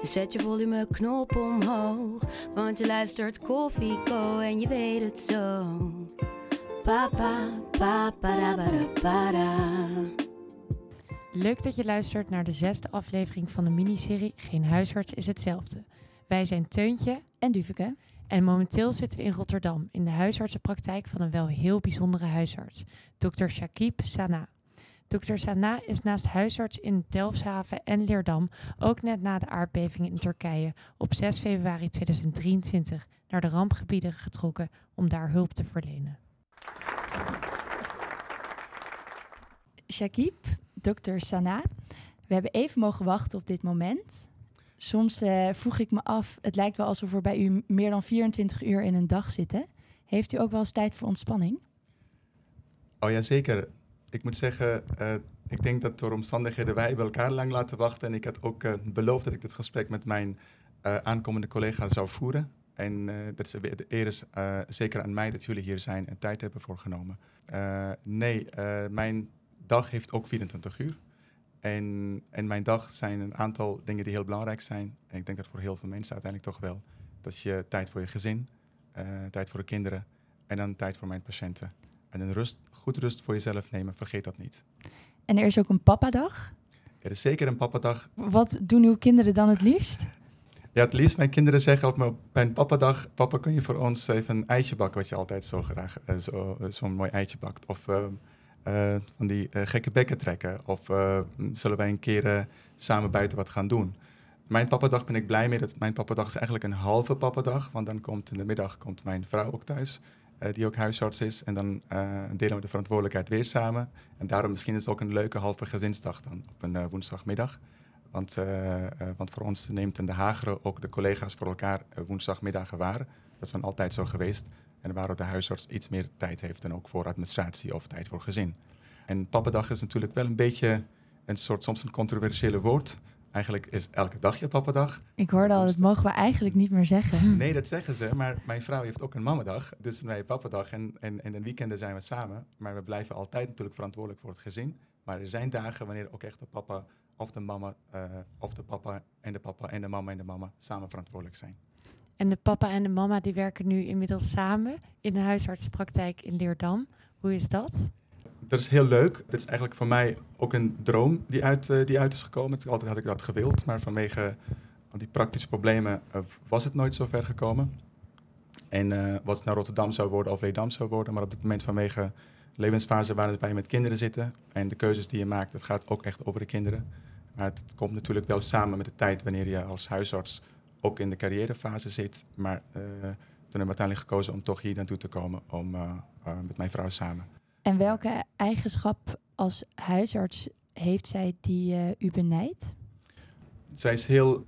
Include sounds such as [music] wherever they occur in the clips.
Dus zet je volumeknop omhoog. Want je luistert Koffieko en je weet het zo. Papa, papa, ba, da. Leuk dat je luistert naar de zesde aflevering van de miniserie Geen huisarts is hetzelfde. Wij zijn Teuntje En Duveke. en momenteel zitten we in Rotterdam in de huisartsenpraktijk van een wel heel bijzondere huisarts, Dr. Shakib Sana. Dr. Sana is naast huisarts in Delfshaven en Leerdam ook net na de aardbeving in Turkije op 6 februari 2023 naar de rampgebieden getrokken om daar hulp te verlenen. Shakib, dokter Sana. We hebben even mogen wachten op dit moment. Soms eh, vroeg ik me af, het lijkt wel alsof we bij u meer dan 24 uur in een dag zitten. Heeft u ook wel eens tijd voor ontspanning? Oh ja, zeker. Ik moet zeggen, eh, ik denk dat door omstandigheden wij hebben elkaar lang laten wachten. En ik had ook eh, beloofd dat ik dit gesprek met mijn eh, aankomende collega zou voeren. En dat is de eer is zeker aan mij dat jullie hier zijn en tijd hebben voorgenomen. Eh, nee, mijn dag heeft ook 24 uur. En, en mijn dag zijn een aantal dingen die heel belangrijk zijn. En ik denk dat voor heel veel mensen uiteindelijk toch wel. Dat je tijd voor je gezin, tijd voor de kinderen en dan tijd voor mijn patiënten. En een rust, goed rust voor jezelf nemen, vergeet dat niet. En er is ook een papadag. Er is zeker een papadag. Wat doen uw kinderen dan het liefst? Ja, het liefst mijn kinderen zeggen op mijn, bij een papadag... Papa, kun je voor ons even een eitje bakken... wat je altijd zo graag eh, zo, eh, zo'n mooi eitje bakt. Of eh, van die gekke bekken trekken. Of zullen wij een keer samen buiten wat gaan doen. Mijn papadag ben ik blij mee. Dat mijn papadag is eigenlijk een halve papadag. Want dan komt in de middag komt mijn vrouw ook thuis... eh, die ook huisarts is. En dan eh, delen we de verantwoordelijkheid weer samen. En daarom misschien is het ook een leuke halve gezinsdag dan op een eh, woensdagmiddag. Want, want voor ons neemt in de Hagere ook de collega's voor elkaar woensdagmiddagen waar. Dat is van altijd zo geweest. En waar ook de huisarts iets meer tijd heeft en ook voor administratie of tijd voor gezin. En pappadag is natuurlijk wel een beetje een soort, soms een controversiële woord. Eigenlijk is elke dag je pappadag. Ik hoorde al, dat mogen we eigenlijk niet meer zeggen. [laughs] Nee, dat zeggen ze, maar mijn vrouw heeft ook een mamadag. Dus wij hebben pappadag en, en, en in weekenden zijn we samen. Maar we blijven altijd natuurlijk verantwoordelijk voor het gezin. Maar er zijn dagen wanneer ook echt de papa of de mama, eh, of de papa en de papa en de mama en de mama samen verantwoordelijk zijn. En de papa en de mama die werken nu inmiddels samen in de huisartsenpraktijk in Leerdam. Hoe is dat? Dat is heel leuk. Dit is eigenlijk voor mij ook een droom die uit, eh, die uit is gekomen. Altijd had ik dat gewild, maar vanwege die praktische problemen eh, was het nooit zo ver gekomen. En eh wat het naar Rotterdam zou worden of Leerdam zou worden, maar op dit moment vanwege levensfase waarin je met kinderen zitten en de keuzes die je maakt, dat gaat ook echt over de kinderen. Maar het komt natuurlijk wel samen met de tijd wanneer je als huisarts ook in de carrièrefase zit. Maar toen hebben we uiteindelijk gekozen om toch hier naartoe te komen om, met mijn vrouw samen. En welke eigenschap als huisarts heeft zij die eh, u benijdt? Zij is heel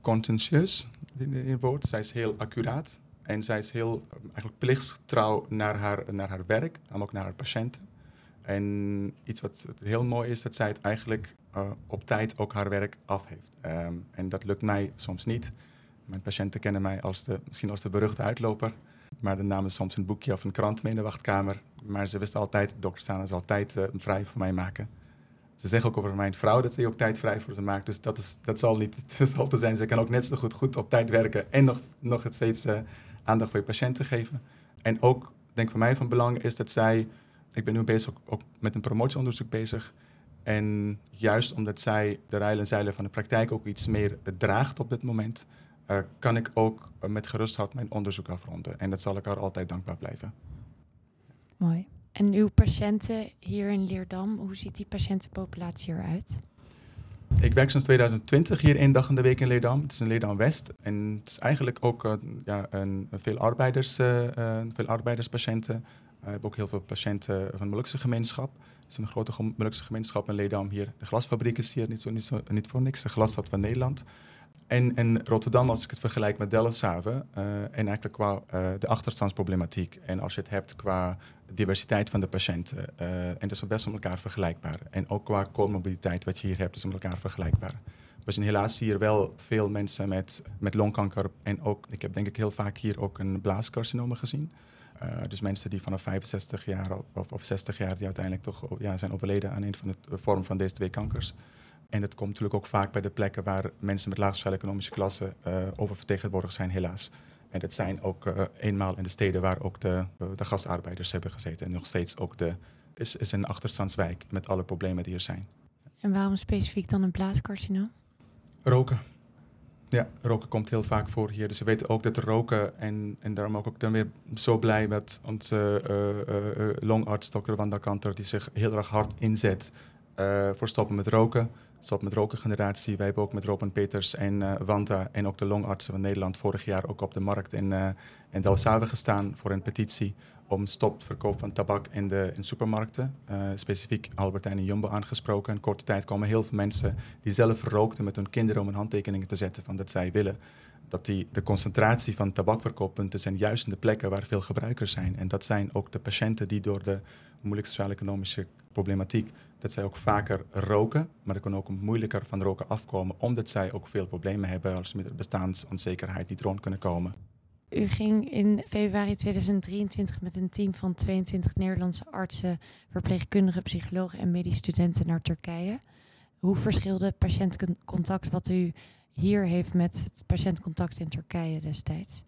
conscientieus in het woord. Zij is heel accuraat. En zij is heel eigenlijk plichtgetrouw naar haar, naar haar werk, en ook naar haar patiënten. En iets wat heel mooi is, dat zij het eigenlijk eh, op tijd ook haar werk af heeft. Ehm, en dat lukt mij soms niet. Mijn patiënten kennen mij als de, misschien als de beruchte uitloper. Maar de namen soms een boekje of een krant mee in de wachtkamer. Maar ze wist altijd, dokter Sana zal tijd eh, vrij voor mij maken. Ze zeggen ook over mijn vrouw dat ze ook tijd vrij voor ze maakt. Dus dat, is, dat zal niet [laughs] het zal te zijn. Ze kan ook net zo goed, goed op tijd werken en nog, nog steeds eh, aandacht voor je patiënten geven. En ook, denk voor mij van belang is dat zij... Ik ben nu bezig ook, met een promotieonderzoek bezig. En juist omdat zij de rijlen en zeilen van de praktijk ook iets meer eh, draagt op dit moment... kan ik ook met gerust hart mijn onderzoek afronden. En dat zal ik haar altijd dankbaar blijven. Mooi. En uw patiënten hier in Leerdam, hoe ziet die patiëntenpopulatie eruit? Ik werk sinds 2020 hier één dag in de week in Leerdam. Het is in Leerdam-West. En het is eigenlijk ook eh, ja, een, veel, arbeiders, eh, eh, veel arbeiderspatiënten. We hebben ook heel veel patiënten van de Molukse gemeenschap. Het is een grote Molukse gemeenschap in Leerdam hier. De glasfabriek is hier niet, zo, niet, voor niks, de glasstad van Nederland. En in Rotterdam, als ik het vergelijk met Delfshaven, en eigenlijk qua de achterstandsproblematiek en als je het hebt qua diversiteit van de patiënten, uh, en dat is best met elkaar vergelijkbaar. En ook qua comorbiditeit wat je hier hebt, is met elkaar vergelijkbaar. We zien helaas hier wel veel mensen met, met longkanker en ook, ik heb denk ik heel vaak hier ook een blaascarcinoma gezien. dus mensen die vanaf 65 jaar of, of 60 jaar die uiteindelijk toch ja, zijn overleden aan een van de vormen van deze twee kankers. En dat komt natuurlijk ook vaak bij de plekken waar mensen met laag sociaal-economische klassen uh, oververtegenwoordigd zijn, helaas. En dat zijn ook uh, eenmaal in de steden waar ook de, de gastarbeiders hebben gezeten. En nog steeds ook de, is, is een achterstandswijk met alle problemen die er zijn. En waarom specifiek dan een blaascarcinoom? Roken. Ja, roken komt heel vaak voor hier. Dus we weten ook dat roken, en, en daarom ook, ook dan weer zo blij met onze uh, longarts, dokter Wanda Kanter, die zich heel erg hard inzet voor stoppen met roken. Stop met roken generatie. Wij hebben ook met Robin Peters en uh, Wanda en ook de longartsen van Nederland vorig jaar ook op de markt in, uh, in Delfshaven gestaan voor een petitie om stop verkoop van tabak in de in supermarkten. Uh, specifiek Albertijn en Jumbo aangesproken. In korte tijd komen heel veel mensen die zelf rookten met hun kinderen om een handtekening te zetten van dat zij willen dat die, de concentratie van tabakverkooppunten zijn juist in de plekken waar veel gebruikers zijn. En dat zijn ook de patiënten die door de moeilijke sociaal-economische problematiek, dat zij ook vaker roken, maar er kunnen ook moeilijker van roken afkomen, omdat zij ook veel problemen hebben als ze met bestaansonzekerheid niet rond kunnen komen. U ging in februari 2023 met een team van 22 Nederlandse artsen, verpleegkundigen, psychologen en medisch studenten naar Turkije. Hoe verschilde patiëntcontact wat u hier heeft met het patiëntcontact in Turkije destijds?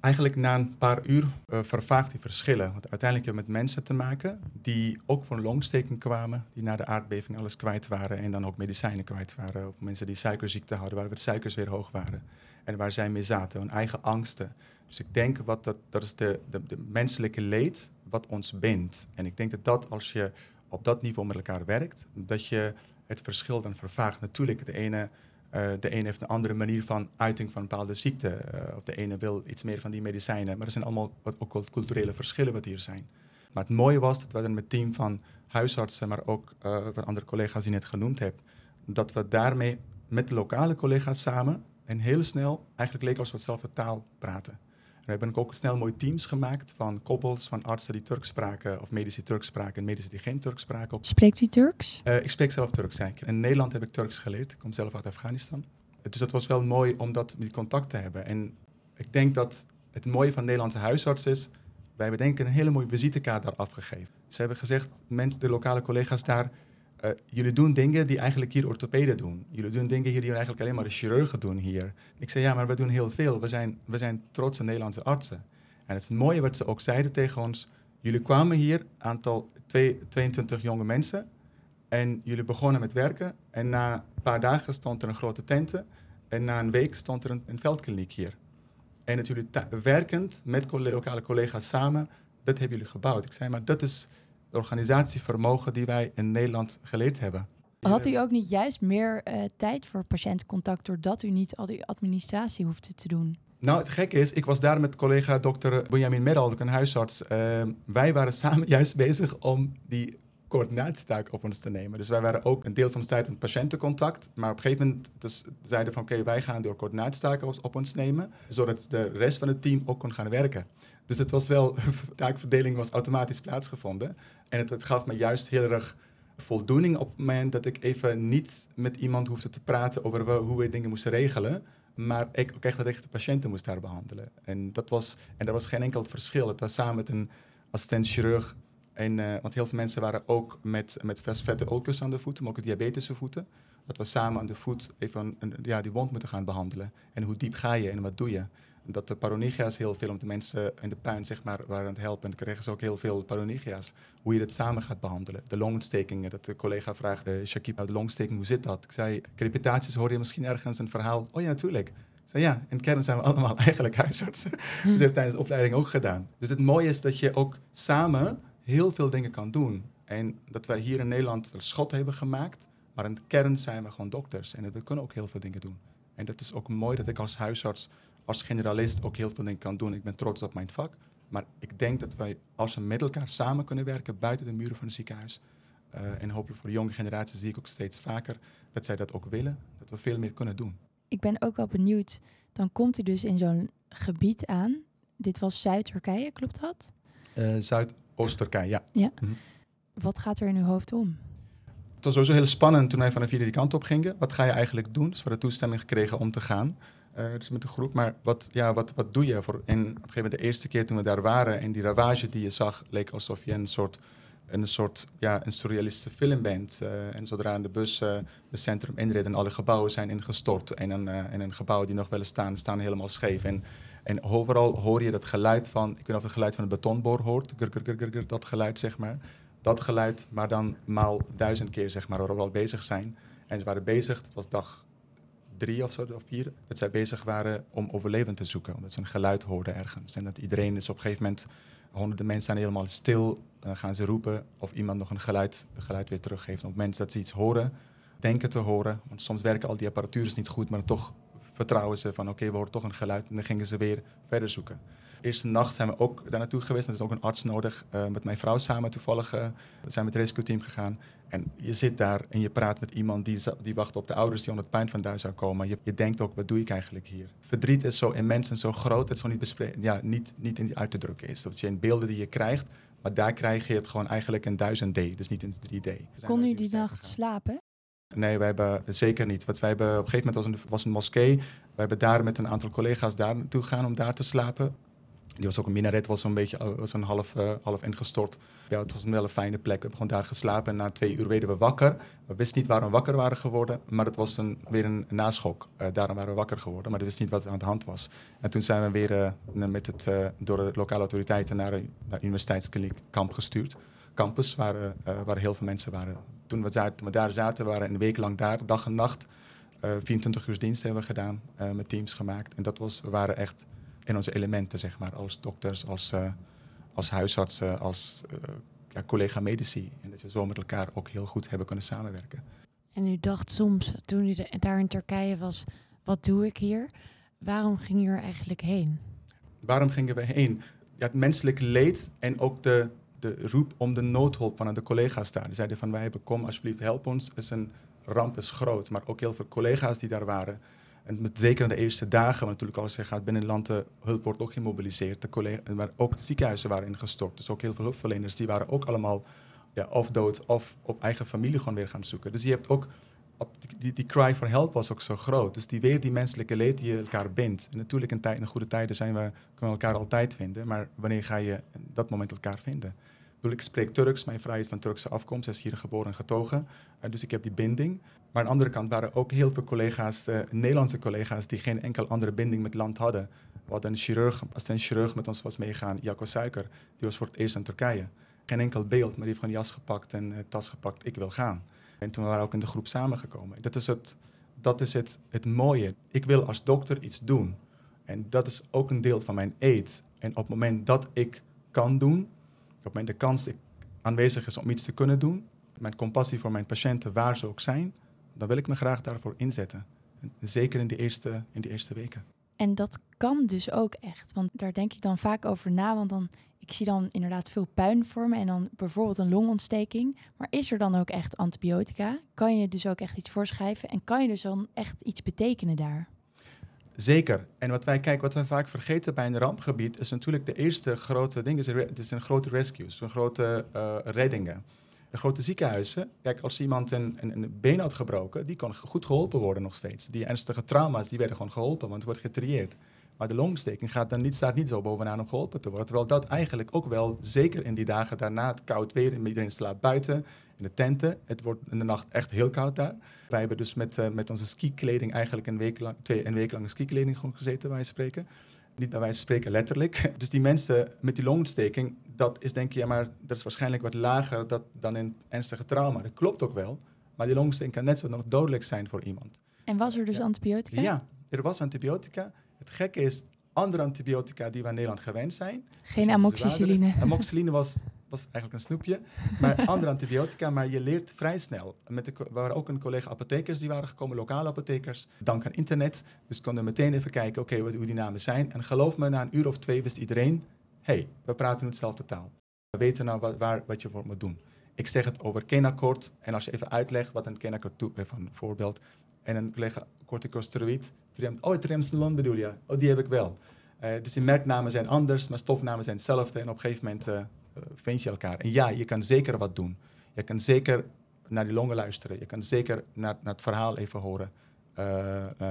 Eigenlijk na een paar uur uh, vervaagt die verschillen. Want uiteindelijk heb je met mensen te maken die ook een longsteking kwamen, die na de aardbeving alles kwijt waren en dan ook medicijnen kwijt waren. Of mensen die suikerziekte hadden, waar de suikers weer hoog waren. En waar zij mee zaten, hun eigen angsten. Dus ik denk wat dat, dat is de, de, de menselijke leed wat ons bindt. En ik denk dat dat als je op dat niveau met elkaar werkt, dat je het verschil dan vervaagt. Natuurlijk, de ene uh, de een heeft een andere manier van uiting van een bepaalde ziekte. Uh, of de ene wil iets meer van die medicijnen. Maar er zijn allemaal wat, ook wat culturele verschillen wat hier zijn. Maar het mooie was dat we dan met het team van huisartsen, maar ook uh, wat andere collega's die net genoemd hebt, dat we daarmee met lokale collega's samen en heel snel eigenlijk leek alsof we hetzelfde taal praten. We hebben ook snel mooie teams gemaakt van koppels, van artsen die Turks spraken, of medici Turks spraken en medici die geen Turks spraken. Spreekt u Turks? Uh, ik spreek zelf Turks eigenlijk. In Nederland heb ik Turks geleerd. Ik kom zelf uit Afghanistan. Dus dat was wel mooi om dat, die contact te hebben. En ik denk dat het mooie van Nederlandse huisarts is, wij hebben denk ik een hele mooie visitekaart daar afgegeven. Ze hebben gezegd, mensen, de lokale collega's daar, uh, jullie doen dingen die eigenlijk hier orthopeden doen. Jullie doen dingen hier die eigenlijk alleen maar de chirurgen doen hier. Ik zei, ja, maar we doen heel veel. We zijn, we zijn trotse Nederlandse artsen. En het mooie wat ze ook zeiden tegen ons, jullie kwamen hier, aantal twee, 22 jonge mensen, en jullie begonnen met werken. En na een paar dagen stond er een grote tenten. En na een week stond er een, een veldkliniek hier. En dat jullie werkend met lokale collega's samen, dat hebben jullie gebouwd. Ik zei, maar dat is organisatievermogen die wij in Nederland geleerd hebben. Had u ook niet juist meer uh, tijd voor patiëntcontact doordat u niet al die administratie hoefde te doen? Nou, het gekke is, ik was daar met collega dokter Benjamin Meral, een huisarts. Uh, wij waren samen [laughs] juist bezig om die coördinatietaak op ons te nemen. Dus wij waren ook een deel van de tijd met patiëntencontact. Maar op een gegeven moment dus zeiden van oké, wij gaan door coördinatietaken op, op, ons nemen. Zodat de rest van het team ook kon gaan werken. Dus het was wel, [laughs] de taakverdeling was automatisch plaatsgevonden. En het, gaf me juist heel erg voldoening op het moment dat ik even niet met iemand hoefde te praten over hoe we dingen moesten regelen. Maar ik ook echt de patiënten moest daar behandelen. En dat was, en er was geen enkel verschil. Het was samen met een assistent-chirurg en, uh, want heel veel mensen waren ook met, met vette ulcus aan de voeten, maar ook diabetische voeten. Dat we samen aan de voet even een, ja, die wond moeten gaan behandelen. En hoe diep ga je en wat doe je? Dat de paronigia's heel veel, om de mensen in de puin zeg maar, waren aan het helpen. En kregen ze ook heel veel paronigia's. Hoe je dat samen gaat behandelen. De longontstekingen, dat de collega vraagde, uh, Shakib, de longsteking, hoe zit dat? Ik zei, crepitaties hoor je misschien ergens een verhaal. Oh ja, natuurlijk. Ik zei, ja, in kern zijn we allemaal [laughs] eigenlijk huisartsen. Hm. Dat hebben tijdens de opleiding ook gedaan. Dus het mooie is dat je ook samen heel veel dingen kan doen. En dat wij hier in Nederland wel schot hebben gemaakt, maar in de kern zijn we gewoon dokters. En we kunnen ook heel veel dingen doen. En dat is ook mooi dat ik als huisarts, als generalist ook heel veel dingen kan doen. Ik ben trots op mijn vak. Maar ik denk dat wij, als we met elkaar samen kunnen werken buiten de muren van het ziekenhuis, en hopelijk voor de jonge generatie zie ik ook steeds vaker dat zij dat ook willen. Dat we veel meer kunnen doen. Ik ben ook wel benieuwd. Dan komt u dus in zo'n gebied aan. Dit was Zuid-Turkije, klopt dat? Uh, Zuidoost-Turkije, ja. ja. Mhm. Wat gaat er in uw hoofd om? Het was sowieso heel spannend toen wij vanaf hier die kant op gingen. Wat ga je eigenlijk doen? Dus we hadden toestemming gekregen om te gaan. Uh, dus met de groep. Maar wat, ja, wat, wat doe je? Voor, en op een gegeven moment de eerste keer toen we daar waren en die ravage die je zag, leek alsof je een soort, een soort ja, een surrealistische film bent. Uh, en zodra in de bus uh, het centrum inreed en alle gebouwen zijn ingestort. En een, en een gebouw die nog wel staan, staan helemaal scheef. En, en overal hoor je dat geluid van, ik weet niet of het geluid van een betonboor hoort, dat geluid zeg maar dat geluid, maar dan maal duizend keer, zeg maar, waar we al bezig zijn. En ze waren bezig, het was dag drie of zo, of vier, dat zij bezig waren om overlevend te zoeken. Omdat ze een geluid hoorden ergens. En dat iedereen is op een gegeven moment, honderden mensen zijn helemaal stil. Dan gaan ze roepen of iemand nog een geluid, geluid weer teruggeeft. Op moment dat ze iets horen, denken te horen. Want soms werken al die apparatuur niet goed, maar toch vertrouwen ze van oké, we horen toch een geluid. En dan gingen ze weer verder zoeken eerste nacht zijn we ook daar naartoe geweest. Er is ook een arts nodig. Uh, met mijn vrouw samen toevallig uh, zijn met het rescue team gegaan. En je zit daar en je praat met iemand die, die wacht op de ouders die onder het pijn vandaan zou komen. Je, je denkt ook, wat doe ik eigenlijk hier? Verdriet is zo immens en zo groot dat het zo niet, ja, niet, niet in die uit te drukken is. Dat je in beelden die je krijgt, maar daar krijg je het gewoon eigenlijk in 1000D, dus niet in 3D. Kon u die nacht slapen? Nee, wij hebben zeker niet. Want wij hebben op een gegeven moment was een, was een moskee. We hebben daar met een aantal collega's daar naartoe gegaan om daar te slapen. Die was ook een minaret, was een beetje eh, was een half, uh, half ingestort. Ja, het was een wel een fijne plek. We hebben gewoon daar geslapen en na twee uur werden we wakker. We wisten niet waarom we wakker waren geworden, maar het was een, weer een naschok. Uh, daarom waren we wakker geworden, maar we wisten niet wat er aan de hand was. En toen zijn we weer met het, door de lokale autoriteiten naar een, naar universiteitskliniek kamp gestuurd. Campus, waar, waar heel veel mensen waren. Toen we, daar, we daar zaten, waren we een week lang daar, dag en nacht. 24 uur dienst hebben we gedaan, met teams gemaakt. En dat was, we waren echt in onze elementen, zeg maar, als dokters, als, uh, als huisartsen, als ja, collega medici. En dat we zo met elkaar ook heel goed hebben kunnen samenwerken. En u dacht soms, toen u daar in Turkije was, wat doe ik hier? Waarom ging u er eigenlijk heen? Waarom gingen we heen? Ja, het menselijke leed en ook de, de roep om de noodhulp van de collega's daar. Die zeiden van wij hebben, kom alsjeblieft, help ons. is een ramp is groot. Maar ook heel veel collega's die daar waren en met, zeker de eerste dagen, want natuurlijk als je gaat binnen land, de hulp wordt ook gemobiliseerd. De collega, maar ook de ziekenhuizen waren ingestort. Dus ook heel veel hulpverleners, die waren ook allemaal ja, of dood of op eigen familie gewoon weer gaan zoeken. Dus je hebt ook, die, die cry for help was ook zo groot. Dus die weer die menselijke leed die je elkaar bindt. En natuurlijk in, tijd, in goede tijden zijn we, kunnen we elkaar altijd vinden, maar wanneer ga je dat moment elkaar vinden? ik spreek Turks, mijn is van Turkse afkomst, zij is hier geboren en getogen. Uh, dus ik heb die binding. Maar aan de andere kant waren ook heel veel collega's, uh, Nederlandse collega's, die geen enkel andere binding met land hadden. We hadden een chirurg, als een chirurg met ons was meegaan, Jacco Suiker, die was voor het eerst in Turkije. Geen enkel beeld, maar die heeft gewoon jas gepakt en uh, tas gepakt, ik wil gaan. En toen waren we ook in de groep samengekomen. Dat is het, dat is het, het mooie. Ik wil als dokter iets doen. En dat is ook een deel van mijn eet. En op het moment dat ik kan doen, op het moment de kans aanwezig is om iets te kunnen doen, mijn compassie voor mijn patiënten, waar ze ook zijn, dan wil ik me graag daarvoor inzetten. Zeker in de eerste, in de eerste weken. En dat kan dus ook echt. Want daar denk ik dan vaak over na. Want dan, ik zie dan inderdaad veel puin voor me. En dan bijvoorbeeld een longontsteking. Maar is er dan ook echt antibiotica? Kan je dus ook echt iets voorschrijven? En kan je dus dan echt iets betekenen daar? Zeker. En wat wij kijken, wat we vaak vergeten bij een rampgebied, is natuurlijk de eerste grote ding, het is een grote rescues, een grote uh, reddingen. De grote ziekenhuizen, kijk, als iemand een, een, een, been had gebroken, die kon goed geholpen worden nog steeds. Die ernstige trauma's, die werden gewoon geholpen, want het wordt getrieerd. Maar de longsteking gaat dan niet, staat niet zo bovenaan om geholpen te worden. Terwijl dat eigenlijk ook wel, zeker in die dagen daarna, het koud weer, en iedereen slaapt buiten, in de tenten. Het wordt in de nacht echt heel koud daar. Wij hebben dus met, uh, met onze skikleding eigenlijk een week lang, twee, een week lang skikleding gezeten, wij spreken. Niet dat wij spreken letterlijk. [laughs] Dus die mensen met die longontsteking, dat is denk je, ja, maar dat is waarschijnlijk wat lager dat, dan een ernstige trauma. Dat klopt ook wel. Maar die longontsteking kan net zo nog dodelijk zijn voor iemand. En was er dus antibiotica? Ja, er was antibiotica. Het gekke is, andere antibiotica die we in Nederland gewend zijn. Geen amoxicilline. Amoxicilline was, was eigenlijk een snoepje. Maar [laughs] andere antibiotica, maar je leert vrij snel. Met de, we waren ook een collega apothekers die waren gekomen, lokale apothekers. Dank aan internet. Dus konden meteen even kijken, oké, okay, hoe die namen zijn. En geloof me, na een uur of twee wist iedereen, hey, we praten nu hetzelfde taal. We weten nou wat, waar, wat je voor moet doen. Ik zeg het over Kenakort. En als je even uitlegt wat een Kenakort doet, even een voorbeeld. En een collega corticosteroïd. Triam, oh, triamcinolon bedoel je? Oh, die heb ik wel. Uh, dus die merknamen zijn anders, maar stofnamen zijn hetzelfde. En op een gegeven moment uh, vind je elkaar. En ja, je kan zeker wat doen. Je kan zeker naar die longen luisteren. Je kan zeker naar, naar het verhaal even horen.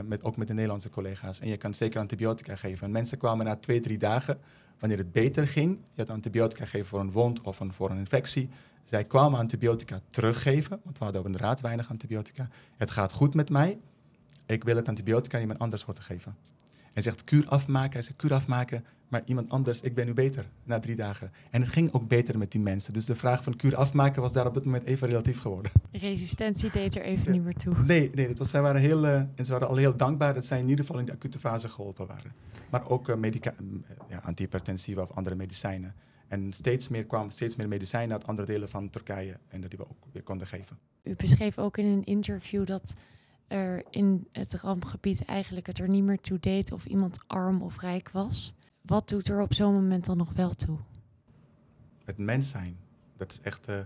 Met, ook met de Nederlandse collega's. En je kan zeker antibiotica geven. En mensen kwamen na twee, drie dagen, wanneer het beter ging, je had antibiotica gegeven voor een wond of voor een infectie. Zij kwamen antibiotica teruggeven, want we hadden inderdaad weinig antibiotica. Het gaat goed met mij. Ik wil het antibiotica iemand anders worden geven. Hij zegt kuur afmaken. Hij zegt kuur afmaken, maar iemand anders, ik ben nu beter na drie dagen. En het ging ook beter met die mensen. Dus de vraag van kuur afmaken was daar op dit moment even relatief geworden. Resistentie deed er even niet meer toe. Nee, nee dat was, zij waren heel, uh, en ze waren al heel dankbaar dat zij in ieder geval in de acute fase geholpen waren. Maar ook uh, medica ja, antihypertensiva of andere medicijnen. En steeds meer kwamen steeds meer medicijnen uit andere delen van Turkije en dat die we ook weer konden geven. U beschreef ook in een interview dat er in het rampgebied eigenlijk het er niet meer toe deed of iemand arm of rijk was. Wat doet er op zo'n moment dan nog wel toe? Het mens zijn. Dat is echt. Uh,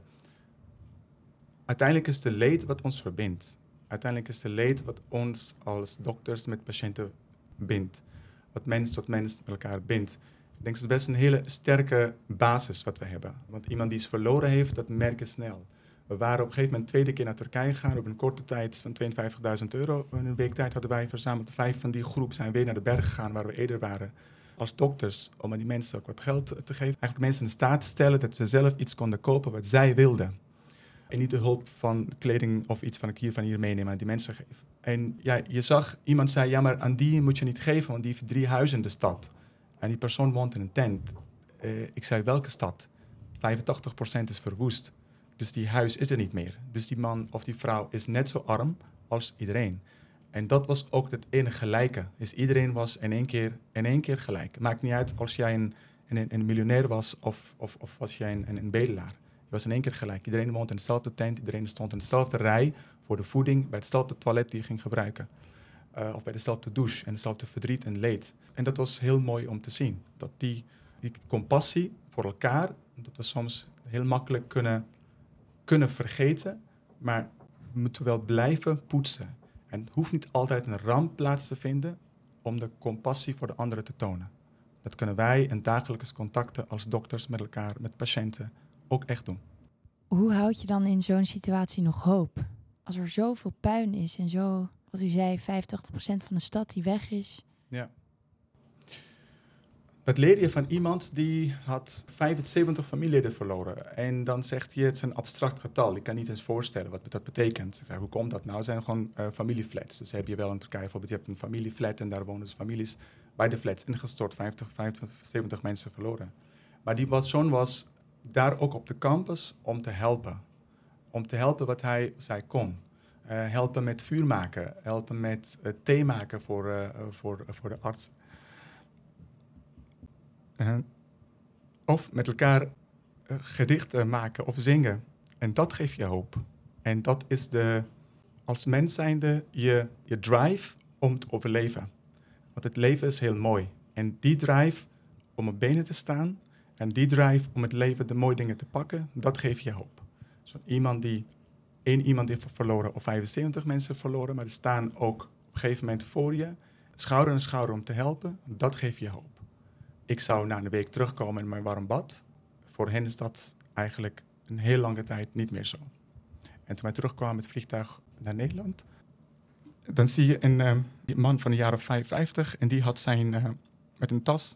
uiteindelijk is de leed wat ons verbindt. Uiteindelijk is de leed wat ons als dokters met patiënten bindt. Wat mens tot mens met elkaar bindt. Ik denk dat het best een hele sterke basis wat we hebben. Want iemand die iets verloren heeft, dat merk je snel. We waren op een gegeven moment tweede keer naar Turkije gegaan. Op een korte tijd van 52.000 euro. In een week tijd hadden wij verzameld. Vijf van die groep zijn weer naar de berg gegaan waar we eerder waren. Als dokters, om aan die mensen ook wat geld te geven. Eigenlijk mensen in staat te stellen dat ze zelf iets konden kopen wat zij wilden. En niet de hulp van kleding of iets van ik hier van hier meenemen aan die mensen geven. En ja, je zag, iemand zei, ja maar aan die moet je niet geven, want die heeft drie huizen in de stad. En die persoon woont in een tent. Uh, ik zei, welke stad? 85% is verwoest. Dus die huis is er niet meer. Dus die man of die vrouw is net zo arm als iedereen. En dat was ook het enige gelijke. Dus iedereen was in één keer, in één keer gelijk. Maakt niet uit als jij een, een, een miljonair was of, of, of was jij een, een bedelaar. Je was in één keer gelijk. Iedereen woont in dezelfde tent. Iedereen stond in dezelfde rij voor de voeding. Bij hetzelfde toilet die je ging gebruiken. Uh, of bij dezelfde douche en dezelfde verdriet en leed. En dat was heel mooi om te zien. Dat die, die compassie voor elkaar, dat we soms heel makkelijk kunnen kunnen vergeten, maar we moeten wel blijven poetsen. En het hoeft niet altijd een ramp plaats te vinden om de compassie voor de anderen te tonen. Dat kunnen wij in dagelijkse contacten als dokters met elkaar, met patiënten, ook echt doen. Hoe houd je dan in zo'n situatie nog hoop? Als er zoveel puin is en zo, wat u zei, 85% van de stad die weg is. Ja. Dat leer je van iemand die had 75 familieleden verloren. En dan zegt hij, het is een abstract getal. Ik kan niet eens voorstellen wat dat betekent. Ik zeg, hoe komt dat nou? Het zijn gewoon uh, familieflats. Dus heb je wel in Turkije bijvoorbeeld, je hebt een familieflat en daar wonen dus families bij de flats ingestort. 50, 50 70 mensen verloren. Maar die persoon was daar ook op de campus om te helpen. Om te helpen wat hij, zij kon. Uh, helpen met vuur maken, helpen met uh, thee maken voor, voor, voor de arts. Uh, of met elkaar uh, gedichten maken of zingen. En dat geeft je hoop. En dat is de, als mens zijnde je, je drive om te overleven. Want het leven is heel mooi. En die drive om op benen te staan en die drive om het leven de mooie dingen te pakken, dat geeft je hoop. Zo iemand die, één iemand heeft verloren of 75 mensen verloren, maar die staan ook op een gegeven moment voor je, schouder aan schouder om te helpen, dat geeft je hoop ik zou na een week terugkomen in mijn warm bad. Voor hen is dat eigenlijk een heel lange tijd niet meer zo. En toen wij terugkwamen met het vliegtuig naar Nederland, dan zie je een uh, man van de jaren 55 en die had zijn, uh, met een tas,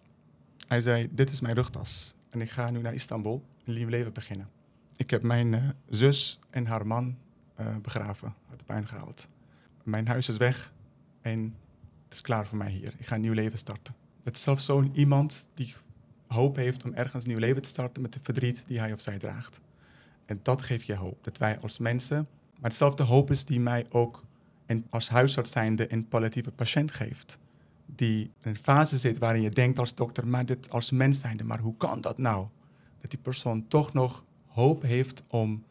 hij zei, dit is mijn rugtas en ik ga nu naar Istanbul een nieuw leven beginnen. Ik heb mijn uh, zus en haar man begraven, uit de pijn gehaald. Mijn huis is weg en het is klaar voor mij hier. Ik ga een nieuw leven starten. Het zelfs zo'n iemand die hoop heeft om ergens een nieuw leven te starten met de verdriet die hij of zij draagt. En dat geeft je hoop. Dat wij als mensen, maar hetzelfde hoop is die mij ook en als huisarts zijnde een palliatieve patiënt geeft. Die in een fase zit waarin je denkt als dokter, maar dit als mens zijnde, maar hoe kan dat nou? Dat die persoon toch nog hoop heeft om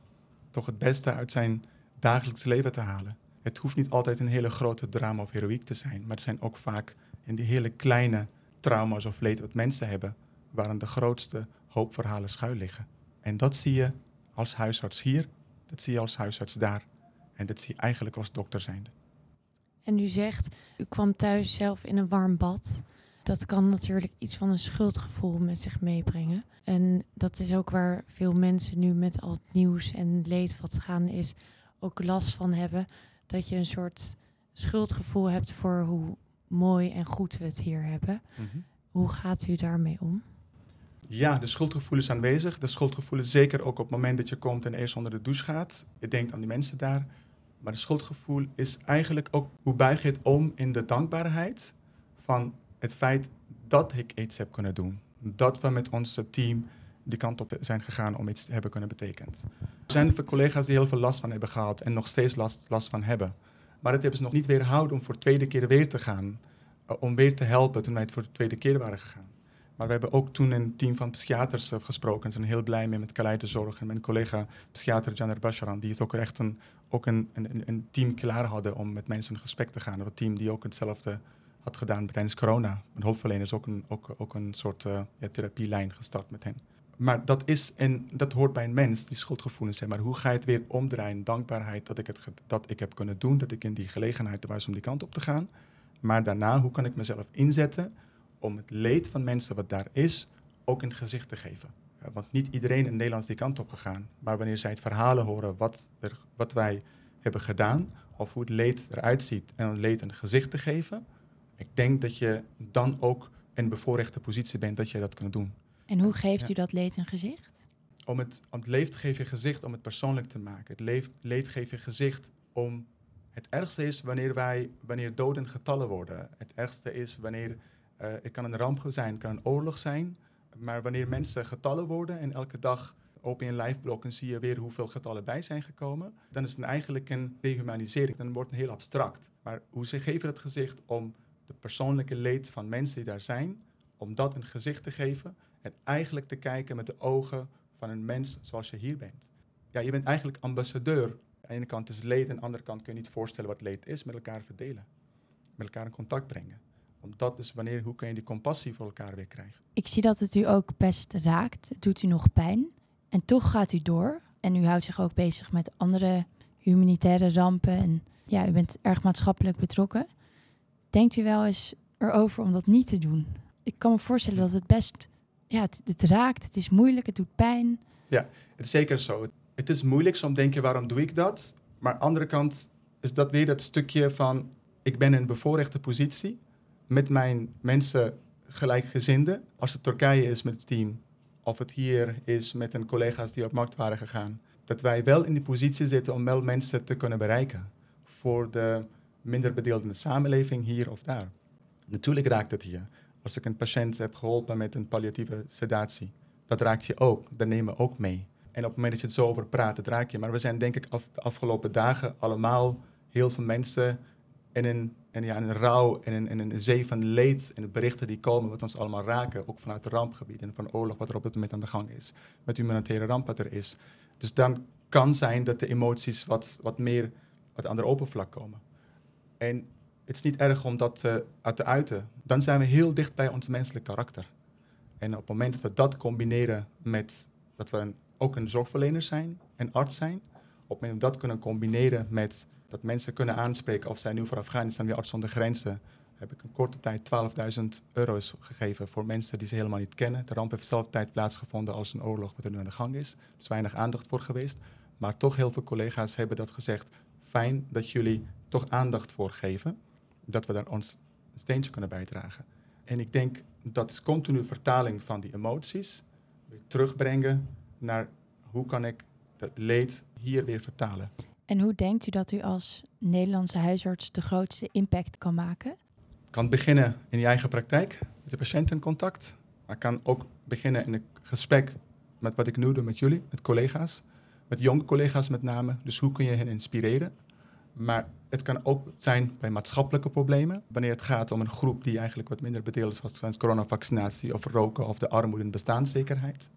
toch het beste uit zijn dagelijks leven te halen. Het hoeft niet altijd een hele grote drama of heroïek te zijn, maar het zijn ook vaak in die hele kleine trauma's of leed wat mensen hebben, waarin de grootste hoopverhalen schuil liggen. En dat zie je als huisarts hier, dat zie je als huisarts daar. En dat zie je eigenlijk als dokter zijnde. En u zegt, u kwam thuis zelf in een warm bad. Dat kan natuurlijk iets van een schuldgevoel met zich meebrengen. En dat is ook waar veel mensen nu met al het nieuws en leed wat gaan is, ook last van hebben. Dat je een soort schuldgevoel hebt voor hoe mooi en goed we het hier hebben. Hoe gaat u daarmee om? Ja, de schuldgevoel is aanwezig. De schuldgevoel is zeker ook op het moment dat je komt en eerst onder de douche gaat. Je denkt aan die mensen daar. Maar het schuldgevoel is eigenlijk ook hoe buig je het om in de dankbaarheid van het feit dat ik iets heb kunnen doen. Dat we met ons team die kant op zijn gegaan om iets te hebben kunnen betekenen. Er zijn veel collega's die heel veel last van hebben gehad en nog steeds last, last van hebben. Maar dat hebben ze nog niet weerhouden om voor de tweede keer weer te gaan. Uh, om weer te helpen toen wij het voor de tweede keer waren gegaan. Maar we hebben ook toen een team van psychiaters uh, gesproken. Ze zijn heel blij mee met Kaleidenzorg. En mijn collega psychiater Janer Basharan, die het ook echt een, ook een, een, een team klaar hadden om met mensen in gesprek te gaan. Een team die ook hetzelfde had gedaan tijdens corona. Een hulpverlener is ook een, ook, ook een soort uh, therapielijn gestart met hen. Maar dat is en dat hoort bij een mens, die schuldgevoelens zijn. Maar hoe ga je het weer omdraaien? Dankbaarheid dat ik het dat ik heb kunnen doen, dat ik in die gelegenheid was om die kant op te gaan. Maar daarna, hoe kan ik mezelf inzetten om het leed van mensen wat daar is, ook het gezicht te geven? Want niet iedereen in Nederland is die kant op gegaan. Maar wanneer zij het verhalen horen wat, wat wij hebben gedaan, of hoe het leed eruit ziet en het leed een gezicht te geven, ik denk dat je dan ook in een bevoorrechte positie bent dat je dat kunt doen. En hoe geeft u dat leed een gezicht? Om het, om het leed geef je gezicht om het persoonlijk te maken. Het leed, leed geef je gezicht om... Het ergste is wanneer, wij, wanneer doden getallen worden. Het ergste is wanneer... Uh, het kan een ramp zijn, het kan een oorlog zijn. Maar wanneer mensen getallen worden en elke dag open in live blokken zie je weer hoeveel getallen bij zijn gekomen, dan is het eigenlijk een dehumanisering. Dan wordt het heel abstract. Maar hoe ze geven het gezicht om de persoonlijke leed van mensen die daar zijn, om dat een gezicht te geven en eigenlijk te kijken met de ogen van een mens zoals je hier bent. Ja, je bent eigenlijk ambassadeur. Aan de ene kant is leed, aan de andere kant kun je niet voorstellen wat leed is, met elkaar verdelen. Met elkaar in contact brengen. Omdat is wanneer, hoe kun je die compassie voor elkaar weer krijgen. Ik zie dat het u ook best raakt. Het doet u nog pijn. En toch gaat u door. En u houdt zich ook bezig met andere humanitaire rampen. En ja, u bent erg maatschappelijk betrokken. Denkt u wel eens erover om dat niet te doen? Ik kan me voorstellen dat het best ja, het, raakt, het is moeilijk, het doet pijn. Ja, het is zeker zo. Het is moeilijk, soms denk je, waarom doe ik dat? Maar aan de andere kant is dat weer dat stukje van, ik ben in een bevoorrechte positie met mijn mensen gelijkgezinden. Als het Turkije is met het team, of het hier is met een collega's die op markt waren gegaan. Dat wij wel in die positie zitten om wel mensen te kunnen bereiken. Voor de minder bedeelde samenleving hier of daar. Natuurlijk raakt het hier als ik een patiënt heb geholpen met een palliatieve sedatie. Dat raakt je ook, dat nemen we ook mee. En op het moment dat je het zo over praat, dat raak je. Maar we zijn denk ik af, de afgelopen dagen allemaal heel veel mensen in een, in, ja, in een rouw en in, in, een zee van leed en de berichten die komen wat ons allemaal raken. Ook vanuit de rampgebied en van oorlog wat er op het moment aan de gang is. Met humanitaire ramp wat er is. Dus dan kan zijn dat de emoties wat, wat meer wat aan de oppervlak komen. En het is niet erg om dat uh, te uiten. Dan zijn we heel dicht bij ons menselijk karakter. En op het moment dat we dat combineren met dat we ook een zorgverlener zijn, een arts zijn, op het moment dat we dat kunnen combineren met dat mensen kunnen aanspreken of zij nu voor Afghanistan weer arts zonder grenzen, heb ik een korte tijd 12.000 euro's gegeven voor mensen die ze helemaal niet kennen. De ramp heeft dezelfde tijd plaatsgevonden als een oorlog wat er nu aan de gang is. Is weinig aandacht voor geweest. Maar toch heel veel collega's hebben dat gezegd. Fijn dat jullie toch aandacht voor geven dat we daar ons steentje kunnen bijdragen. En ik denk dat is continu vertaling van die emoties weer terugbrengen naar hoe kan ik het leed hier weer vertalen. En hoe denkt u dat u als Nederlandse huisarts de grootste impact kan maken? Kan beginnen in je eigen praktijk, met de patiënt in contact. Maar kan ook beginnen in een gesprek met wat ik nu doe met jullie, met collega's. Met jonge collega's met name. Dus hoe kun je hen inspireren? Maar het kan ook zijn bij maatschappelijke problemen. Wanneer het gaat om een groep die eigenlijk wat minder bedeeld is, zoals coronavaccinatie of roken of de armoede en bestaanszekerheid.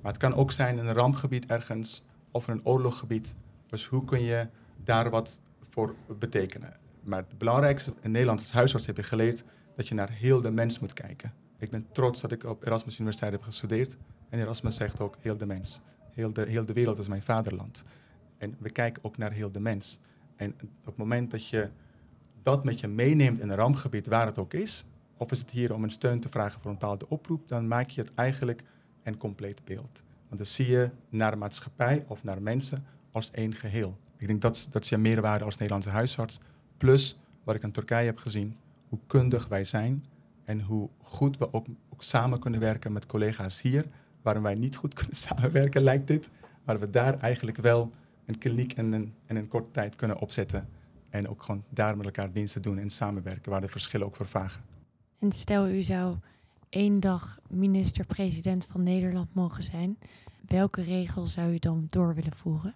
Maar het kan ook zijn in een rampgebied ergens of in een oorloggebied. Dus hoe kun je daar wat voor betekenen? Maar het belangrijkste in Nederland als huisarts heb je geleerd dat je naar heel de mens moet kijken. Ik ben trots dat ik op Erasmus Universiteit heb gestudeerd. En Erasmus zegt ook heel de mens. Heel de, heel de wereld is mijn vaderland. En we kijken ook naar heel de mens. En op het moment dat je dat met je meeneemt in een rampgebied, waar het ook is, of is het hier om een steun te vragen voor een bepaalde oproep, dan maak je het eigenlijk een compleet beeld. Want dan zie je naar maatschappij of naar mensen als één geheel. Ik denk dat, dat is je meerwaarde als Nederlandse huisarts. Plus wat ik in Turkije heb gezien, hoe kundig wij zijn en hoe goed we ook, ook samen kunnen werken met collega's hier, waarom wij niet goed kunnen [laughs] samenwerken, lijkt dit. Maar we daar eigenlijk wel een kliniek in een, in een korte tijd kunnen opzetten. En ook gewoon daar met elkaar diensten doen en samenwerken, waar de verschillen ook vervagen. En stel u zou één dag minister-president van Nederland mogen zijn. Welke regel zou u dan door willen voeren?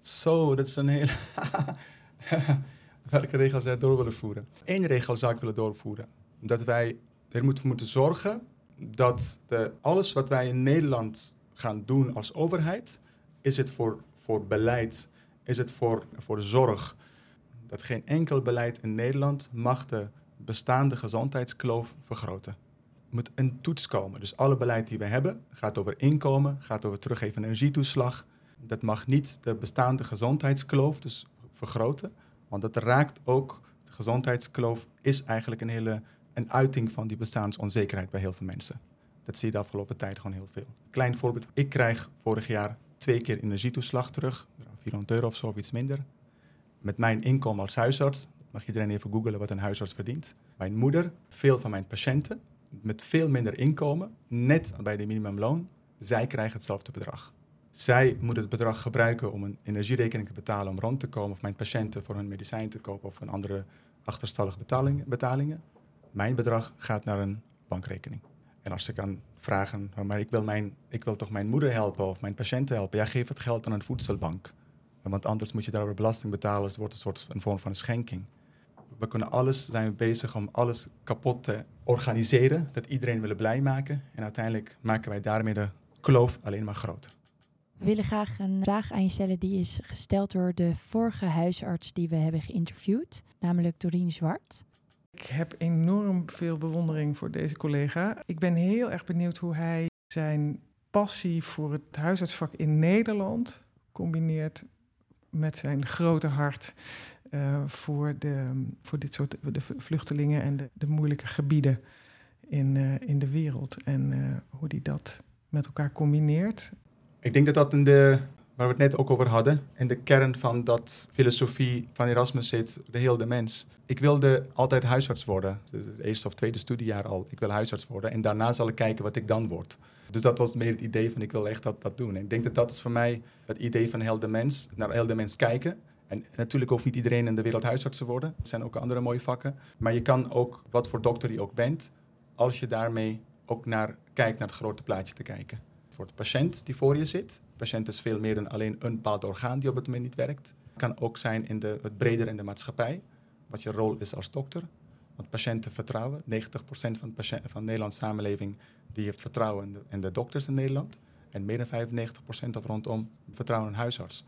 Zo, dat is een hele. [laughs] Welke regel zou ik door willen voeren? Eén regel zou ik willen doorvoeren. Dat wij er moeten, moeten zorgen dat de, alles wat wij in Nederland gaan doen als overheid, is het voor, voor beleid, is het voor, voor zorg, dat geen enkel beleid in Nederland mag de bestaande gezondheidskloof vergroten. Er moet een toets komen. Dus alle beleid die we hebben gaat over inkomen, gaat over teruggeven energietoeslag. Dat mag niet de bestaande gezondheidskloof dus vergroten, want dat raakt ook, de gezondheidskloof is eigenlijk een hele een uiting van die bestaansonzekerheid bij heel veel mensen. Dat zie je de afgelopen tijd gewoon heel veel. Klein voorbeeld, ik krijg vorig jaar twee keer energietoeslag terug, 400 euro of zo of iets minder. Met mijn inkomen als huisarts, mag iedereen even googlen wat een huisarts verdient. Mijn moeder, veel van mijn patiënten, met veel minder inkomen, net bij de minimumloon, zij krijgen hetzelfde bedrag. Zij moeten het bedrag gebruiken om een energierekening te betalen om rond te komen, of mijn patiënten voor hun medicijn te kopen of een andere achterstallige betalingen. betalingen. Mijn bedrag gaat naar een bankrekening. En als ze kan vragen, maar ik wil, mijn, ik wil toch mijn moeder helpen of mijn patiënten helpen, ja, geef het geld aan een voedselbank. Want anders moet je daarover belasting betalen, dus het wordt een soort een vorm van een schenking. We kunnen alles, zijn we bezig om alles kapot te organiseren, dat iedereen willen blij maken. En uiteindelijk maken wij daarmee de kloof alleen maar groter. We willen graag een vraag aan je stellen die is gesteld door de vorige huisarts die we hebben geïnterviewd, namelijk Doreen Zwart. Ik heb enorm veel bewondering voor deze collega. Ik ben heel erg benieuwd hoe hij zijn passie voor het huisartsvak in Nederland combineert met zijn grote hart uh, voor, de, voor dit soort de vluchtelingen en de, de moeilijke gebieden in, uh, in de wereld. En uh, hoe hij dat met elkaar combineert. Ik denk dat dat in de, waar we het net ook over hadden, in de kern van dat filosofie van Erasmus zit, de heel de mens. Ik wilde altijd huisarts worden, het eerste of tweede studiejaar al. Ik wil huisarts worden en daarna zal ik kijken wat ik dan word. Dus dat was meer het idee van ik wil echt dat, dat doen. En ik denk dat dat is voor mij het idee van heel de mens, naar heel de mens kijken. En natuurlijk hoeft niet iedereen in de wereld huisarts te worden. Er zijn ook andere mooie vakken. Maar je kan ook, wat voor dokter je ook bent, als je daarmee ook naar kijkt, naar het grote plaatje te kijken. Voor de patiënt die voor je zit. Patiënt is veel meer dan alleen een bepaald orgaan die op het moment niet werkt. Het kan ook zijn in de, het breder in de maatschappij, wat je rol is als dokter. Want patiënten vertrouwen. 90% van, van de Nederlandse samenleving die heeft vertrouwen in de, in de dokters in Nederland. En meer dan 95% of rondom vertrouwen in huisarts.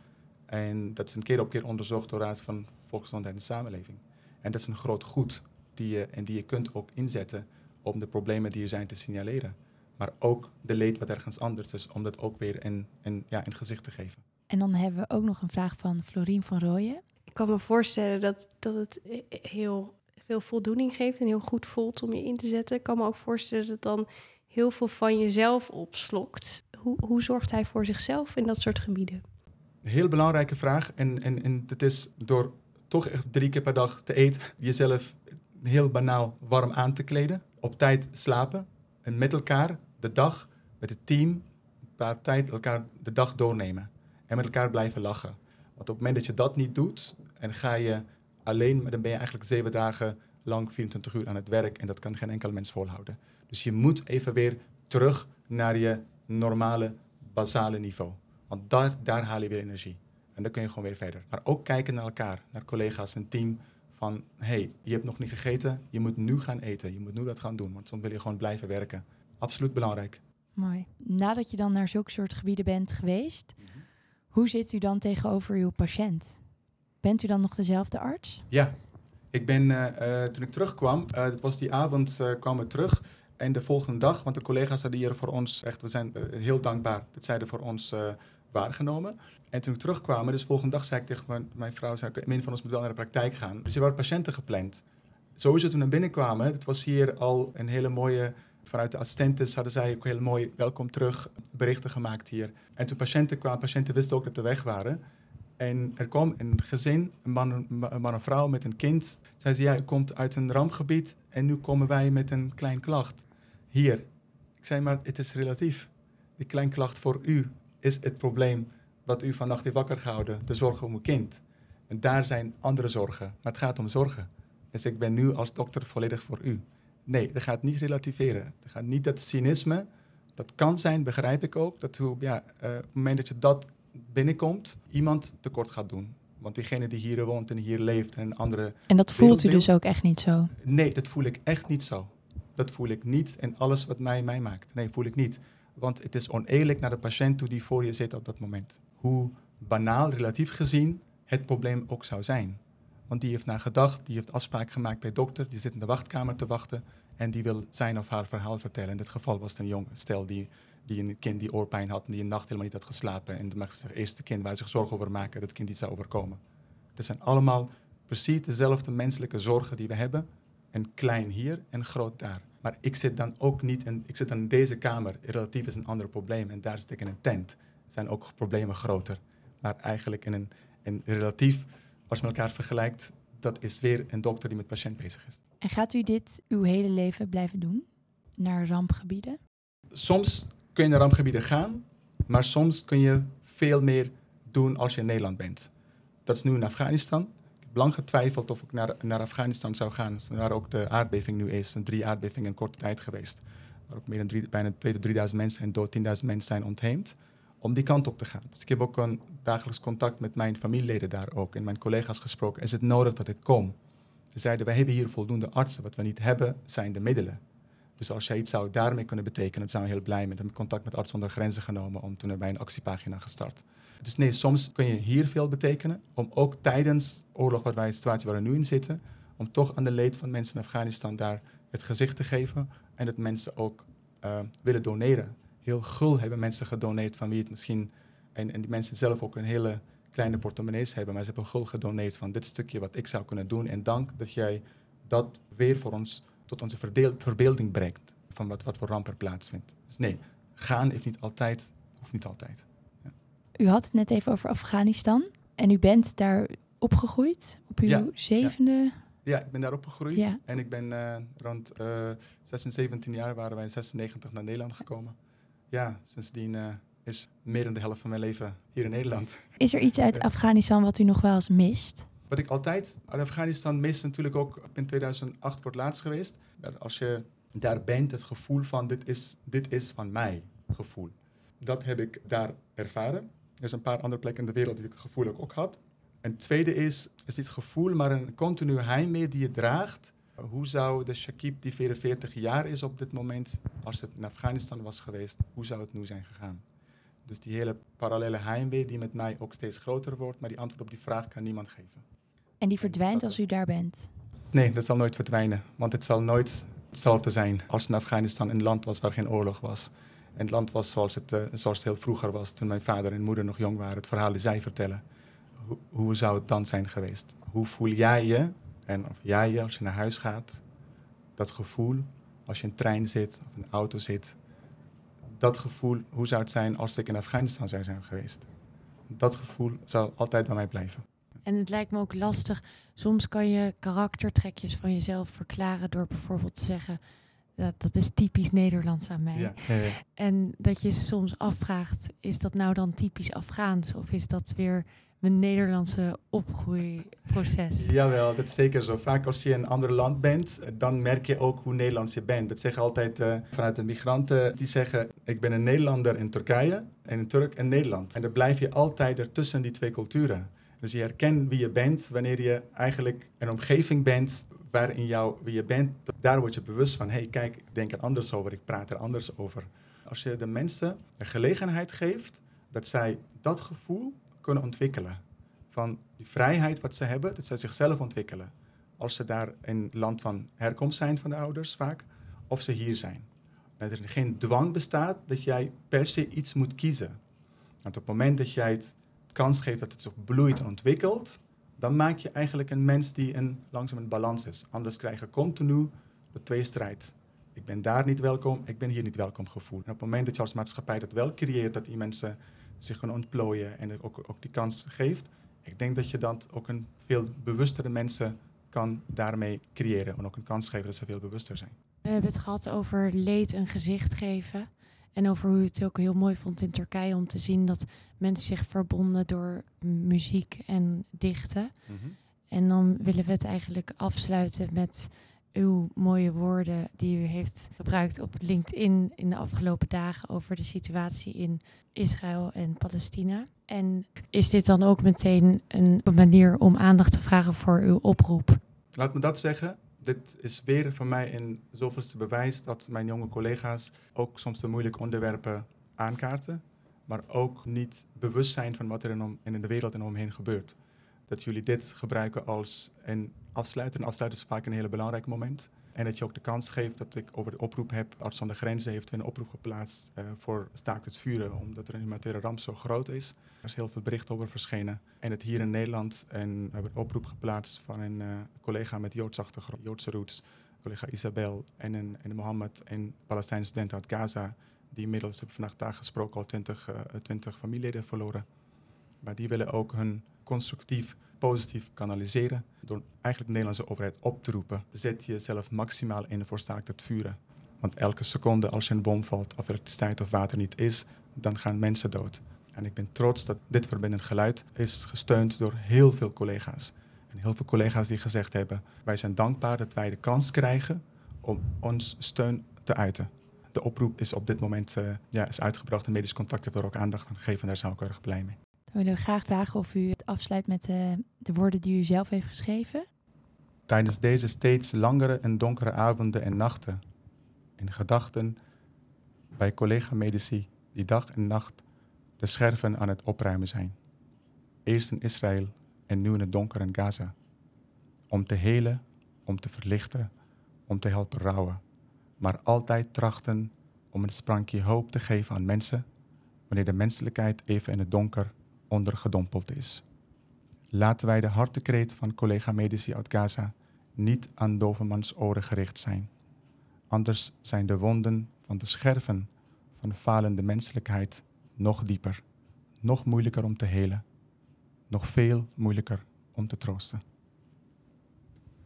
En dat is een keer op keer onderzocht door de Raad van Volksgezondheid en Samenleving. En dat is een groot goed die je, en die je kunt ook inzetten om de problemen die er zijn te signaleren. Maar ook de leed wat ergens anders is, om dat ook weer in, in, ja, in gezicht te geven. En dan hebben we ook nog een vraag van Florien van Rooyen. Ik kan me voorstellen dat, dat het heel veel voldoening geeft en heel goed voelt om je in te zetten. Ik kan me ook voorstellen dat het dan heel veel van jezelf opslokt. Hoe, hoe zorgt hij voor zichzelf in dat soort gebieden? Een heel belangrijke vraag. En, en, en het is door toch echt drie keer per dag te eten, jezelf heel banaal warm aan te kleden, op tijd slapen en met elkaar de dag, met het team, een paar tijd elkaar de dag doornemen. En met elkaar blijven lachen. Want op het moment dat je dat niet doet en ga je alleen, dan ben je eigenlijk zeven dagen lang 24 uur aan het werk en dat kan geen enkel mens volhouden. Dus je moet even weer terug naar je normale, basale niveau. Want daar, daar haal je weer energie. En dan kun je gewoon weer verder. Maar ook kijken naar elkaar, naar collega's en team. Van, hey, je hebt nog niet gegeten, je moet nu gaan eten. Je moet nu dat gaan doen, want soms wil je gewoon blijven werken. Absoluut belangrijk. Mooi. Nadat je dan naar zulke soort gebieden bent geweest, mhm. hoe zit u dan tegenover uw patiënt? Bent u dan nog dezelfde arts? Ja, ik ben, uh, toen ik terugkwam, uh, dat was die avond, uh, kwam ik terug. En de volgende dag, want de collega's hadden hier voor ons echt, we zijn eh, heel dankbaar dat zij er voor ons eh, waargenomen. En toen we terugkwamen, dus de volgende dag zei ik tegen mijn, mijn vrouw, zei ik, een van ons moet wel naar de praktijk gaan. Dus er waren patiënten gepland. Sowieso toen we binnenkwamen, het was hier al een hele mooie, vanuit de assistentes hadden zij ook heel mooi welkom terug berichten gemaakt hier. En toen patiënten kwamen, patiënten wisten ook dat we weg waren. En er kwam een gezin, een man, een en vrouw met een kind. Zij zei, ja, u komt uit een rampgebied en nu komen wij met een klein klacht. Hier. Ik zei, maar het is relatief. Die klein klacht voor u is het probleem wat u vannacht heeft wakker gehouden. De zorgen om uw kind. En daar zijn andere zorgen. Maar het gaat om zorgen. Dus ik ben nu als dokter volledig voor u. Nee, dat gaat niet relativeren. Dat gaat niet dat cynisme. Dat kan zijn, begrijp ik ook. Dat u, ja, uh, op het moment dat je dat binnenkomt, iemand tekort gaat doen. Want diegene die hier woont en hier leeft en een andere. En dat voelt u dus ook echt niet zo? Nee, dat voel ik echt niet zo. Dat voel ik niet en alles wat mij mij maakt. Nee, voel ik niet. Want het is oneerlijk naar de patiënt toe die voor je zit op dat moment. Hoe banaal, relatief gezien, het probleem ook zou zijn. Want die heeft naar gedacht, die heeft afspraak gemaakt bij dokter, die zit in de wachtkamer te wachten en die wil zijn of haar verhaal vertellen. In dit geval was het een jong stel die, die een kind die oorpijn had en die een nacht helemaal niet had geslapen. En mag zich eerste kind waar zich zorgen over maken dat het kind iets zou overkomen. Dat zijn allemaal precies dezelfde menselijke zorgen die we hebben. En klein hier en groot daar. Maar ik zit dan ook niet in, ik zit dan in deze kamer. Relatief is een ander probleem en daar zit ik in een tent. Zijn ook problemen groter. Maar eigenlijk in een, in relatief als je elkaar vergelijkt, dat is weer een dokter die met patiënt bezig is. En gaat u dit uw hele leven blijven doen? Naar rampgebieden? Soms kun je naar rampgebieden gaan, maar soms kun je veel meer doen als je in Nederland bent. Dat is nu in Afghanistan. Ik heb lang getwijfeld of ik naar, naar Afghanistan zou gaan, waar ook de aardbeving nu is. Een drie aardbevingen in korte tijd geweest. Waar ook meer dan drie, bijna 2.000 tot 3.000 mensen en dood 10.000 mensen zijn ontheemd om die kant op te gaan. Dus ik heb ook een dagelijks contact met mijn familieleden daar ook en mijn collega's gesproken. Is het nodig dat ik kom? Ze zeiden, wij hebben hier voldoende artsen. Wat we niet hebben, zijn de middelen. Dus als jij iets zou daarmee kunnen betekenen, dan zijn we heel blij met. Heb contact met Arts zonder Grenzen genomen om toen erbij een actiepagina gestart. Dus nee, soms kun je hier veel betekenen. Om ook tijdens oorlog, wat wij de situatie waar we nu in zitten, om toch aan de leed van mensen in Afghanistan daar het gezicht te geven. En dat mensen ook uh, willen doneren heel gul hebben mensen gedoneerd van wie het misschien... En, en die mensen zelf ook een hele kleine portemonnees hebben, maar ze hebben gul gedoneerd van dit stukje wat ik zou kunnen doen. En dank dat jij dat weer voor ons tot onze verbeelding brengt van wat, wat voor ramp er plaatsvindt. Dus nee, gaan heeft niet altijd, hoeft niet altijd. Ja. U had het net even over Afghanistan en u bent daar opgegroeid op uw zevende... Ja, ik ben daar opgegroeid en ik ben uh, rond uh, 16, 17 jaar waren wij in 96 naar Nederland gekomen ja, sindsdien uh, is meer dan de helft van mijn leven hier in Nederland. Is er iets uit Afghanistan wat u nog wel eens mist? Wat ik altijd uit Afghanistan mis, natuurlijk ook in 2008 voor het laatst geweest. Als je daar bent, het gevoel van dit is, dit is van mij gevoel. Dat heb ik daar ervaren. Er zijn een paar andere plekken in de wereld die ik gevoel ook had. En het tweede is, is niet gevoel, maar een continu heimwee die je draagt hoe zou de Shakib, die 44 jaar is op dit moment, als het in Afghanistan was geweest, hoe zou het nu zijn gegaan? Dus die hele parallele heimwee die met mij ook steeds groter wordt, maar die antwoord op die vraag kan niemand geven. En die verdwijnt als u daar bent? Nee, dat zal nooit verdwijnen. Want het zal nooit hetzelfde zijn als in Afghanistan een land was waar geen oorlog was. En het land was zoals het, uh, zoals het heel vroeger was, toen mijn vader en moeder nog jong waren. Het verhaal die zij vertellen. hoe zou het dan zijn geweest? Hoe voel jij je en of jij, als je naar huis gaat, dat gevoel, als je in een trein zit of in een auto zit, dat gevoel, hoe zou het zijn als ik in Afghanistan zou zijn geweest? Dat gevoel zal altijd bij mij blijven. En het lijkt me ook lastig. Soms kan je karaktertrekjes van jezelf verklaren door bijvoorbeeld te zeggen. Dat, dat is typisch Nederlands aan mij. Ja, En dat je soms afvraagt, is dat nou dan typisch Afghaans? Of is dat weer mijn Nederlandse opgroeiproces. Jawel, dat is zeker zo. Vaak als je in een ander land bent, dan merk je ook hoe Nederlands je bent. Dat zeggen altijd uh, vanuit de migranten, die zeggen... ik ben een Nederlander in Turkije en een Turk in Nederland. En dan blijf je altijd ertussen die twee culturen. Dus je herkent wie je bent wanneer je eigenlijk een omgeving bent waarin jou wie je bent. Daar word je bewust van, hey, kijk, ik denk er anders over, ik praat er anders over. Als je de mensen een gelegenheid geeft dat zij dat gevoel kunnen ontwikkelen. Van die vrijheid wat ze hebben, dat ze zichzelf ontwikkelen. Als ze daar in land van herkomst zijn van de ouders vaak, of ze hier zijn. Dat er geen dwang bestaat dat jij per se iets moet kiezen. Want op het moment dat jij het kans geeft dat het zich bloeit en ontwikkelt, dan maak je eigenlijk een mens die een, langzaam een balans is. Anders krijg je continu de tweestrijd. Ik ben daar niet welkom, ik ben hier niet welkom gevoeld. En op het moment dat je als maatschappij dat wel creëert, dat die mensen zich kunnen ontplooien en ook, ook die kans geeft, ik denk dat je dan ook een veel bewustere mensen kan daarmee creëren en ook een kans geven dat ze veel bewuster zijn. We hebben het gehad over leed een gezicht geven. En over hoe je het ook heel mooi vond in Turkije om te zien dat mensen zich verbonden door muziek en dichten. En dan willen we het eigenlijk afsluiten met uw mooie woorden die u heeft gebruikt op LinkedIn in de afgelopen dagen over de situatie in Israël en Palestina. En is dit dan ook meteen een manier om aandacht te vragen voor uw oproep? Laat me dat zeggen. Dit is weer voor mij een zoveelste bewijs dat mijn jonge collega's ook soms de moeilijke onderwerpen aankaarten, maar ook niet bewust zijn van wat er in, de wereld en omheen gebeurt. Dat jullie dit gebruiken als een afsluiten. Een afsluiten is vaak een heel belangrijk moment. En dat je ook de kans geeft dat ik over de oproep heb. Arts zonder Grenzen heeft een oproep geplaatst uh, voor staakt het vuren, omdat er een humanitaire ramp zo groot is. Er is heel veel bericht over verschenen. En het hier in Nederland, en we hebben een oproep geplaatst van een uh, collega met Joods achtergrond, Joodse roots, collega Isabel en een, en Mohammed, een Palestijnse student uit Gaza, die inmiddels, hebben vandaag daar gesproken, al 20, uh, 20 familieleden verloren. Maar die willen ook hun constructief positief kanaliseren door eigenlijk de Nederlandse overheid op te roepen. Zet jezelf maximaal in voor staakt het vuren. Want elke seconde als je een bom valt of elektriciteit of water niet is, dan gaan mensen dood. En ik ben trots dat dit verbindend geluid is gesteund door heel veel collega's. En heel veel collega's die gezegd hebben, wij zijn dankbaar dat wij de kans krijgen om ons steun te uiten. De oproep is op dit moment uh, ja, is uitgebracht en medisch contact heeft er ook aandacht aan gegeven en daar zijn we ook erg blij mee. We willen graag vragen of u het afsluit met uh, de woorden die u zelf heeft geschreven. Tijdens deze steeds langere en donkere avonden en nachten, in gedachten bij collega-medici die dag en nacht de scherven aan het opruimen zijn. Eerst in Israël en nu in het donker in Gaza. Om te helen, om te verlichten, om te helpen rouwen. Maar altijd trachten om een sprankje hoop te geven aan mensen wanneer de menselijkheid even in het donker ondergedompeld is. Laten wij de hartekreet van collega-medici uit Gaza niet aan dovenmans oren gericht zijn. Anders zijn de wonden van de scherven van falende menselijkheid nog dieper, nog moeilijker om te helen, nog veel moeilijker om te troosten.